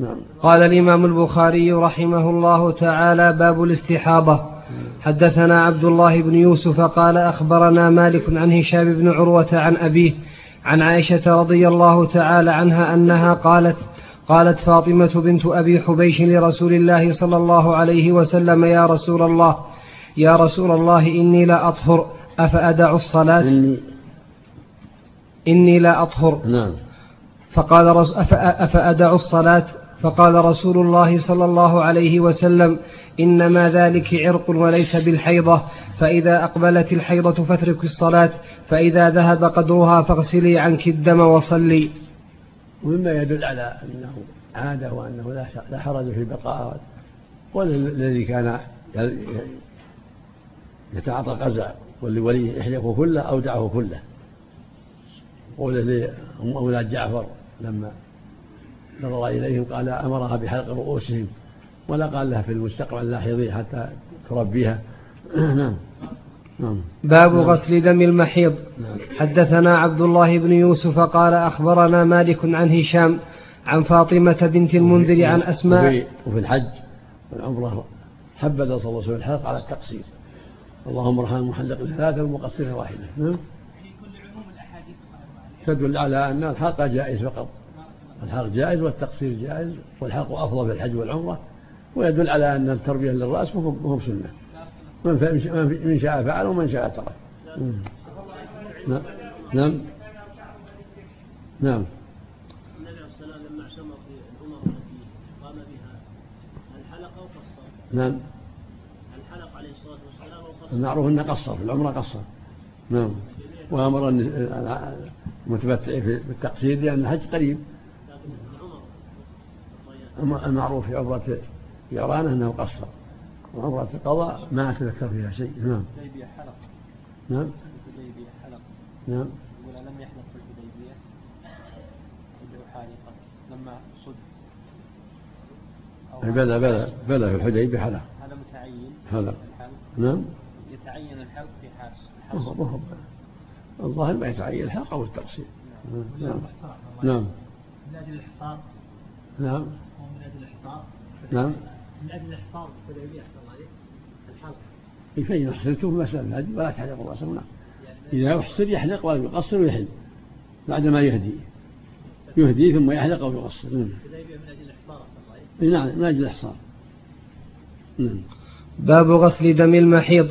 نعم. قال الإمام البخاري رحمه الله تعالى باب الاستحاضة. حدثنا عبد الله بن يوسف قال أخبرنا مالك عن هشام بن عروة عن أبيه عن عائشة رضي الله تعالى عنها أنها قالت قالت فاطمة بنت أبي حبيش لرسول الله صلى الله عليه وسلم يا رسول الله يا رسول الله إني لا أطهر أفأدع الصلاة؟ إني إني لا أطهر. نعم. فقال أفأدع الصلاة؟ فقال رسول الله صلى الله عليه وسلم إنما ذلك عرق وليس بالحيضة فإذا أقبلت الحيضة فاترك الصلاة فإذا ذهب قدرها فاغسلي عنك الدم وصلي. ومما يدل على أنه عادة وأنه لا حرج في بقاء والذي كان يتعاطى القزع والولي يحلقه كله أودعه كله. والذي هم أولاد جعفر لما نظر إليهم قال أمرها بحلق رؤوسهم ولا قال لها في المستقبل لاحظي حتى تربيها. نعم. نعم. باب نعم. غسل دم المحيض. نعم. حدثنا عبد الله بن يوسف قال أخبرنا مالك عن هشام عن فاطمة بنت المنذر عن أسماء وفي, وفي الحج والعمرة حبذ صلى الله عليه وسلم الحلق على التقصير. اللهم ارحم المحلق ثلاثة والمقصر واحدة نعم. تدل على أن الحلق جائز فقط. الحلق جائز والتقصير جائز والحلق أفضل في الحج والعمرة ويدل على أن التربية للرأس مهم سنة من من شاء فعل ومن شاء ترك. نعم. نعم. نعم؟ نعم. هل حلق عليه الصلاه والسلام؟ المعروف إنه قصر في العمرة قصر. نعم. وأمر الن- المتمتع في- بالتقصير لأن الحج قريب لكن في العمر أما المعروف في عمره جعرانه أنه قصر. وعمره القضاء ما اتذكر فيها شيء. نعم. الحديبية حلق. نعم. الحديبية حلق. نعم. يقول لم يحلق في الحديبية؟ يدعو حالقا. لما صد أو بلى بلى بلى في الحديبية حلق. هذا متعين. حلق. نعم. يتعين الحلق في حاس. ما هو- ما هو. الظاهر ما يتعين الحلق أو التقصير. نعم. نعم. من أجل الحصار؟ نعم. من أجل الحصار نعم. من أجل الحصار أحسن الله عليك. الحلق فإن أحسنتم في مسألة هذه ولا تحلقوا رأسه نعم. إذا أحسن يحلق ولا يقصر ويحل بعدما يهدي. يهدي ثم يحلق أو يقصر. نعم. عليك. نعم من أجل الإحصار نعم. باب غسل دم المحيض.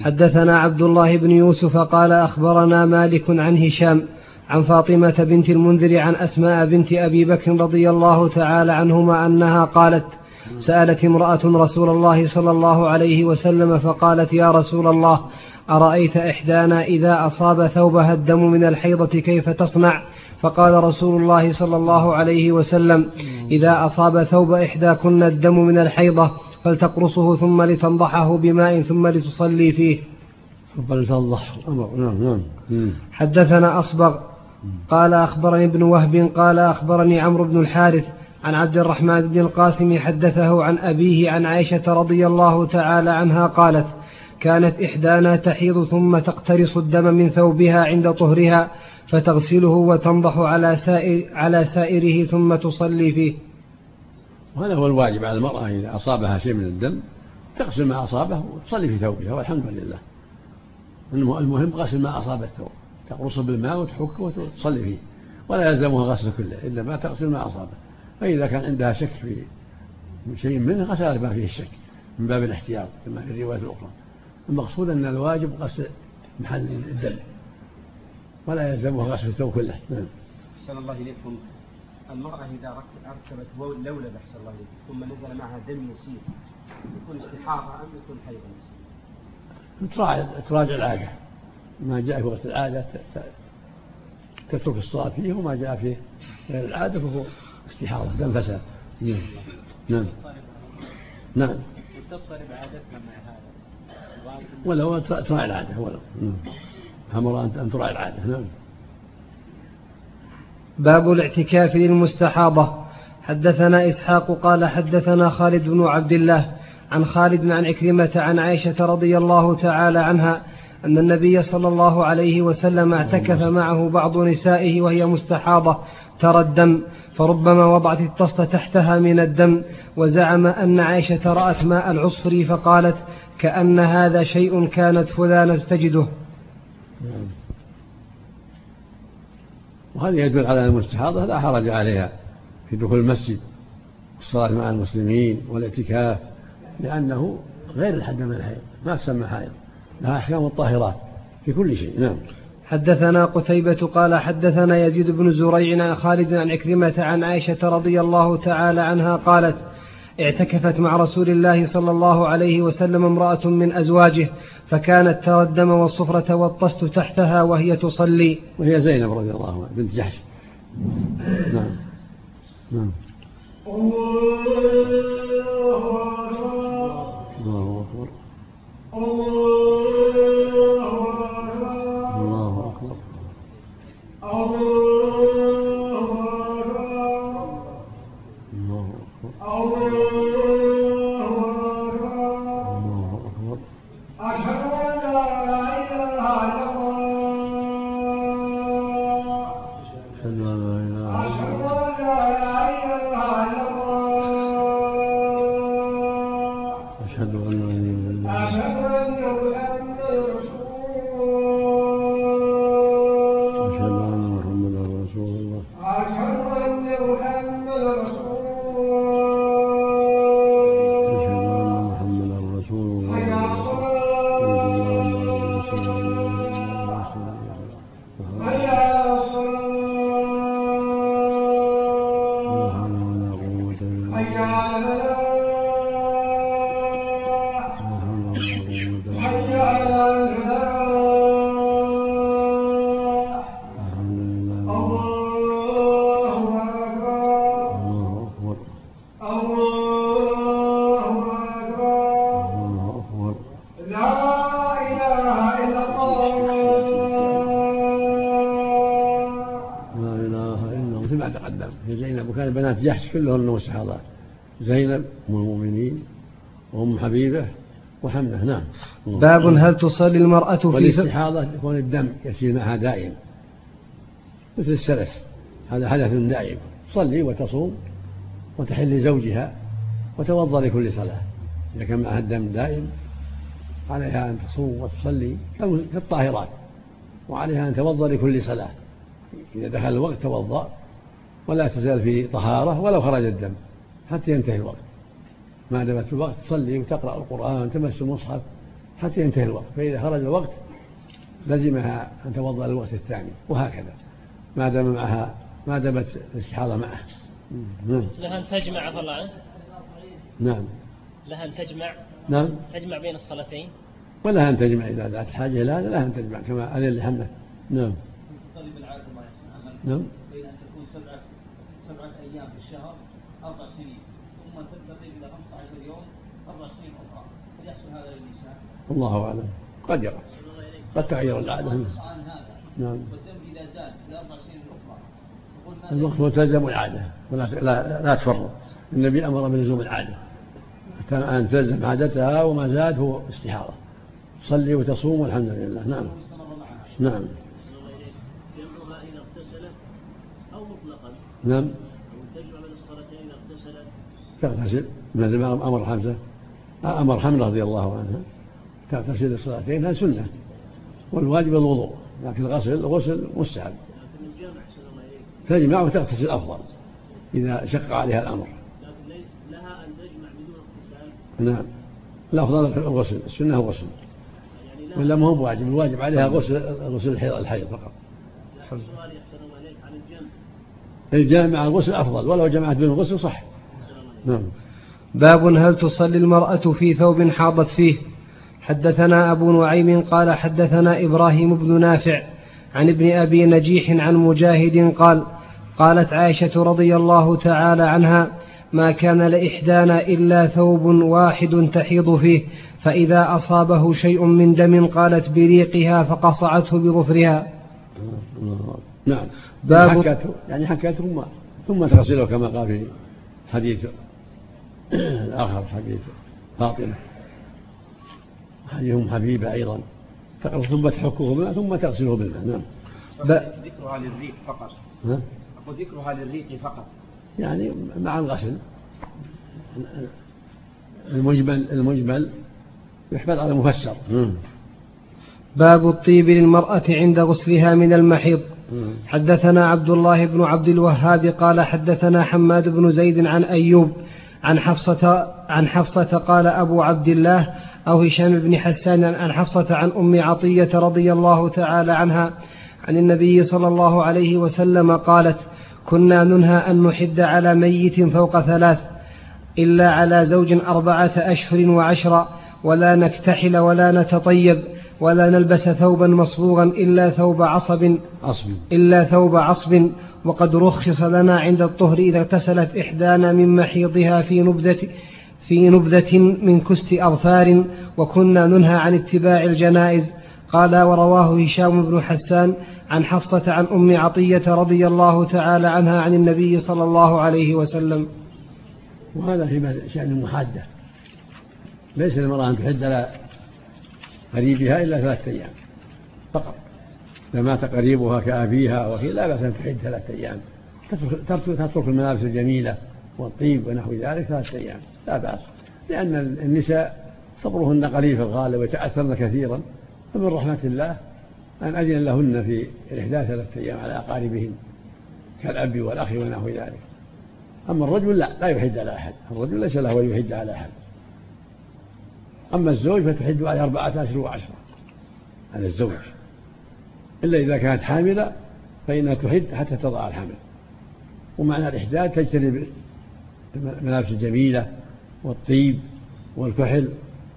حدثنا عبد الله بن يوسف قال أخبرنا مالك عن هشام عن فاطمة بنت المنذر عن أسماء بنت أبي بكر رضي الله تعالى عنهما أنها قالت سألت امرأة رسول الله صلى الله عليه وسلم فقالت يا رسول الله أرأيت إحدانا إذا أصاب ثوبها الدم من الحيضة كيف تصنع؟ فقال رسول الله صلى الله عليه وسلم إذا أصاب ثوب إحداكن الدم من الحيضة فلتقرصه ثم لتنضحه بماء ثم لتصلي فيه. بل تنضح أمر نعم نعم. مم. حدثنا أصبغ قال أخبرني ابن وهب قال أخبرني عمرو بن الحارث عن عبد الرحمن بن القاسم حدثه عن أبيه عن عائشة رضي الله تعالى عنها قالت كانت إحدانا تحيض ثم تقترص الدم من ثوبها عند طهرها فتغسله وتنضح على سائر على سائره ثم تصلي فيه. وهذا هو الواجب على المرأة إذا أصابها شيء من الدم تغسل ما أصابه وتصلي في ثوبها والحمد لله. الم- المهم غسل ما أصاب الثوب. تقرصه بالماء وتحكه وتصلي فيه ولا يلزمها غسل كله إلا ما تغسل ما أصابه. فإذا كان عندها شك في شيء منه غسلت ما فيه الشك من باب الاحتياط كما في الرواية الأخرى. المقصود أن الواجب غسل محل الدم ولا يلزمها غسل الثوب كله. نعم. أحسن الله إليكم. المرأة إذا رك- أركبت وو- لولب أحسن الله إليكم ثم نزل معها دم يسير يكون استحاضة أم يكون حيضا؟ تراجع تراجع العادة ما جاء في وقت العادة تترك الصلاة فيه وما جاء في غير العادة فهو استحاضة دم فساد. نعم. نعم. نعم. وتضطرب عادتنا مع هذا ولو تراعي العادة ولو نعم. أمر أن تراعي العادة. نعم. باب الاعتكاف للمستحاضة. حدثنا إسحاق قال حدثنا خالد بن عبد الله عن خالد عن عكرمة عن عائشة رضي الله تعالى عنها أن النبي صلى الله عليه وسلم اعتكف معه بعض نسائه وهي مستحاضة ترى الدم فربما وضعت الطست تحتها من الدم وزعم أن عائشة رأت ماء العصفر فقالت كأن هذا شيء كانت فلانة تجده. وهذا يدل على المستحاضة لا حرج عليها في دخول المسجد والصلاة مع المسلمين والإعتكاف لأنه غير الحد من الحيض ما تسمى حائض لها أحكام الطاهرات في كل شيء. نعم. حدثنا قتيبة قال حدثنا يزيد بن زريع عن خالد عن عكرمة عن عائشة رضي الله تعالى عنها قالت اعتكفت مع رسول الله صلى الله عليه وسلم امرأة من أزواجه فكانت ترى الدم والصفرة والطست تحتها وهي تصلي. وهي زينب رضي الله عنها بنت جحش. نعم. نعم. الله أكبر. الله بنات جحش كلهن مستحاضات زينب أم المؤمنين وأم حبيبة وحمنة نعم. باب هل تصلي المرأة في والاستحاضة يكون الدم يسير معها دائم. مثل السلف. هذا حدث دائم. تصلي وتصوم وتحل لزوجها وتوضأ لكل صلاة. إذا كان معها الدم دائم عليها أن تصوم وتصلي كالطاهرات وعليها أن توضأ لكل صلاة. إذا دخل الوقت توضأ. ولا تزال في طهارة ولو خرج الدم حتى ينتهي الوقت. ما دامت الوقت تصلي وتقرأ القرآن تمس المصحف حتى ينتهي الوقت فإذا خرج الوقت لزمها أن توضأ للوقت الثاني وهكذا. ما دام معها ما دامت الاستحاضة معه. نعم. لها أن تجمع عفى الله عنه. نعم. لها أن تجمع. نعم. تجمع بين الصلاتين. ولها أن تجمع إذا ذات حاجة هذا لها أن تجمع كما أذن لحمله نعم. طالب العادة الله يحسن عمل نعم. بين أن تكون سبعة سبعة أيام في الشهر أربع سنين. ثم تنتقل إلى 15 يوم أربع سنين أخرى. قد يحصل هذا للنساء. والله أعلم. قد يرى. قد تغير العادة النص عن هذا. نعم. والدم إذا زاد في الأربع سنين الأخرى الوقت ملتزم العادة ولا لا, لا تفرط النبي أمر بلزوم العادة. حتى أن تلزم عادتها وما زاد هو استحارة. تصلي وتصوم والحمد لله. نعم. نعم جمعها إذا اغتسلت أو مطلقا نعم. تغتسل مثل ما أمر حمزة أمر حمزة رضي الله عنها تغتسل الصلاتين سنة والواجب الوضوء لكن الغسل غسل مستحب. تجمع وتغتسل أفضل إذا شق عليها الأمر. لكن لها أن تجمع بدون اغتسال نعم الأفضل الغسل. السنة لا ولا ما هو بواجب الواجب عليها غسل غسل الحيض الحيض فقط لكن سؤالي أحسن الله إليك عن الجمع الجامع الغسل أفضل ولو جمعت بين الغسل صح. نعم. باب هل تصلي المرأة في ثوب حاضت فيه؟ حدثنا أبو نعيم قال حدثنا إبراهيم بن نافع عن ابن أبي نجيح عن مجاهد قال قالت عائشة رضي الله تعالى عنها ما كان لإحدانا إلا ثوب واحد تحيض فيه فإذا أصابه شيء من دم قالت بريقها فقصعته بظفرها. الله نعم. باب- يعني حكته يعني حكته ثم ثم تغسله كما قال في حديث الآخر حديث فاطمة. حديث حبيبة أيضا. ثم تحكه بالماء ثم تغسله بالماء نعم. ب- ذكرها للريق فقط. ها؟ وذكرها للريق فقط. يعني مع الغسل. المجمل المجمل يحمل على مفسر. باب الطيب للمرأة عند غسلها من المحيض. حدثنا عبد الله بن عبد الوهاب قال حدثنا حماد بن زيد عن أيوب عن حفصة عن حفصة قال أبو عبد الله أو هشام بن حسان عن حفصة عن أم عطية رضي الله تعالى عنها عن النبي صلى الله عليه وسلم قالت كنا ننهى أن نحد على ميت فوق ثلاث إلا على زوج أربعة أشهر وعشرا ولا نكتحل ولا نتطيب ولا نلبس ثوبا مصبوغا إلا ثوب عصب. عصب. إلا ثوب عصب. وقد رخص لنا عند الطهر إذا اغتسلت إحدانا من محيضها في نبذة في نبذة من كست أظفار. وكنا ننهى عن اتباع الجنائز. قال ورواه هشام بن حسان عن حفصة عن أم عطية رضي الله تعالى عنها عن النبي صلى الله عليه وسلم. وهذا في شأن المحادة. ليس للمرأة أن تحد قريبها إلا ثلاثة أيام فقط. إذا مات قريبها كأبيها وكي لا بأس أن تحد ثلاثة أيام. تترك الملابس الجميلة والطيب ونحو ذلك ثلاثة أيام لا بأس. لأن النساء صبرهن قليل في الغالب ويتأثرن كثيرا فمن رحمة الله أن أذن لهن في الإحداث ثلاثة أيام على أقاربهن كالأب والأخ ونحو ذلك. أما الرجل لا لا يحد على أحد. الرجل ليس له أن يحد على أحد. أما الزوج فتحد عليه أربعة أشهر وعشرة على الزوج. إلا إذا كانت حاملة فإنها تحد حتى تضع الحمل. ومعنى الإحداد تجتنب الملابس الجميلة والطيب والكحل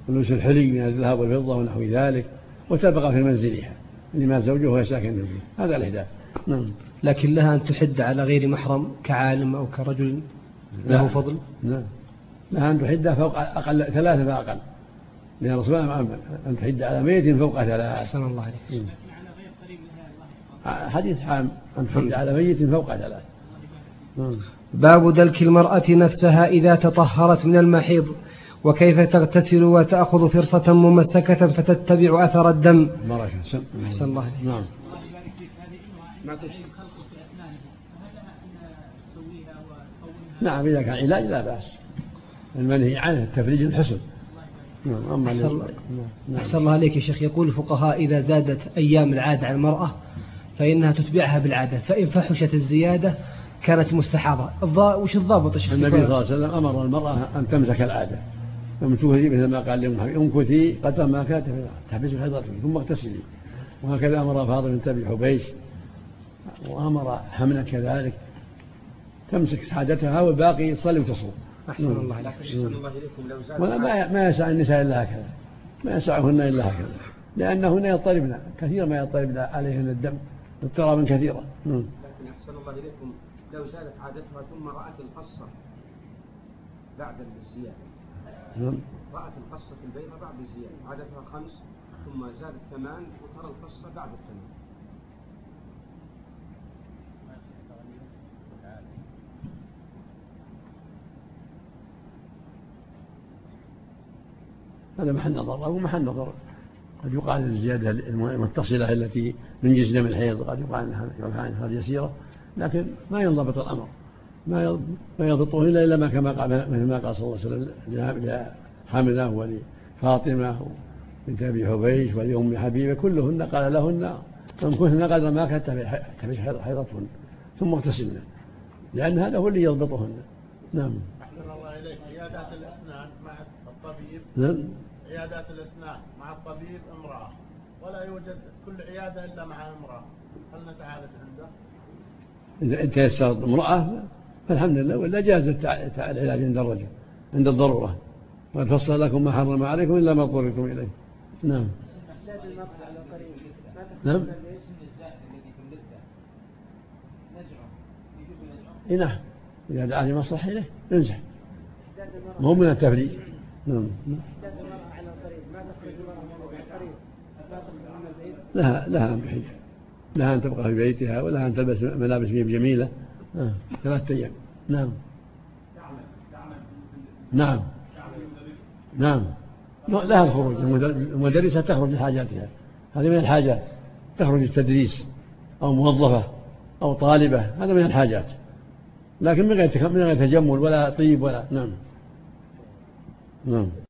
ولبس الحلي من الذهب والفضة ونحو ذلك وتبقى في منزلها لما زوجها وهي ساكنة فيه هذا الإحداث. نعم. لكن لها أن تحد على غير محرم كعالم أو كرجل له فضل؟ نعم. لها أن تحد فوق أقل ثلاثة فأقل. لأن الرسول أن تحد على ميت فوق ثلاثة أحسن الله عليك حديث حام. أن تحد على ميت فوق ثلاثة نعم. باب دلك المرأة نفسها إذا تطهرت من المحيض وكيف تغتسل وتأخذ فرصة ممسكة فتتبع أثر الدم. بركة أحسن الله عليك نعم. نعم إذا كان علاج لا بأس. المنهي عنه التفريج الحسن. نعم أما أحسن, الله. نعم. أحسن الله عليك يا شيخ. يقول الفقهاء إذا زادت أيام العادة على المرأة فإنها تتبعها بالعادة فإن فحشت الزيادة كانت مستحاضة. وش الضابط يا شيخ؟ النبي صلى الله عليه وسلم أمر المرأة أن تمسك العادة. امكثي مثل ما قال لأم امكثي قدر ما كانت تحبس حيضتك ثم اغتسلي. وهكذا أمر فاضل بنت أبي حبيش وأمر حمنا كذلك تمسك سعادتها والباقي تصلي وتصوم. أحسن نعم. الله لك أحسن الله إليكم لو زاد ولا ما ما يسع النساء إلا هكذا. ما يسعهن إلا هكذا. لأنهن يضطربن. كثيرا ما يضطربن عليهن الدم. اضطرابا كثيرا. نعم. لكن أحسن الله إليكم لو زادت عادتها ثم رأت القصة بعد الزيادة. نعم. رأت القصة البيضاء بعد الزيادة. عادتها خمس ثم زادت ثمان وترى القصة بعد الثمان. هذا محل نظر أو محل نظر. قد يقال الزيادة المتصلة التي من جنس دم الحيض قد يقال عنها يسيرة لكن ما ينضبط الأمر. ما ما يضبطه إلا إلا ما كما قال مثل ما قال صلى الله عليه وسلم لحملة ولفاطمة بنت أبي حبيش ولأم حبيبة كلهن قال لهن امكثن قدر ما كانت تحبس حيضتهن ثم اغتسلن. لأن هذا هو اللي يضبطهن. نعم. أحسن الله إليك. مع الطبيب نعم عيادات الأسنان مع الطبيب امرأة. ولا يوجد كل عيادة إلا مع امرأة. هل نتعالج عنده؟ إذا تيسرت امرأة فالحمد لله ولا جاز العلاج عند الرجل عند الضرورة. وقد فصل لكم ما حرم عليكم إلا ما اضطررتم إليه. نعم. نعم. إيه نعم. إذا دعا لمصلحة إليه ينزح مو من التفريج. نعم. لها لها أن تحج. لها أن تبقى في بيتها ولها أن تلبس ملابس جميلة. آه. ثلاثة أيام. نعم. نعم. نعم. لها الخروج. المدرسة تخرج لحاجاتها. هذه من الحاجات. تخرج التدريس أو موظفة أو طالبة. هذا من الحاجات. لكن من غير من غير تجمل ولا طيب ولا نعم. نعم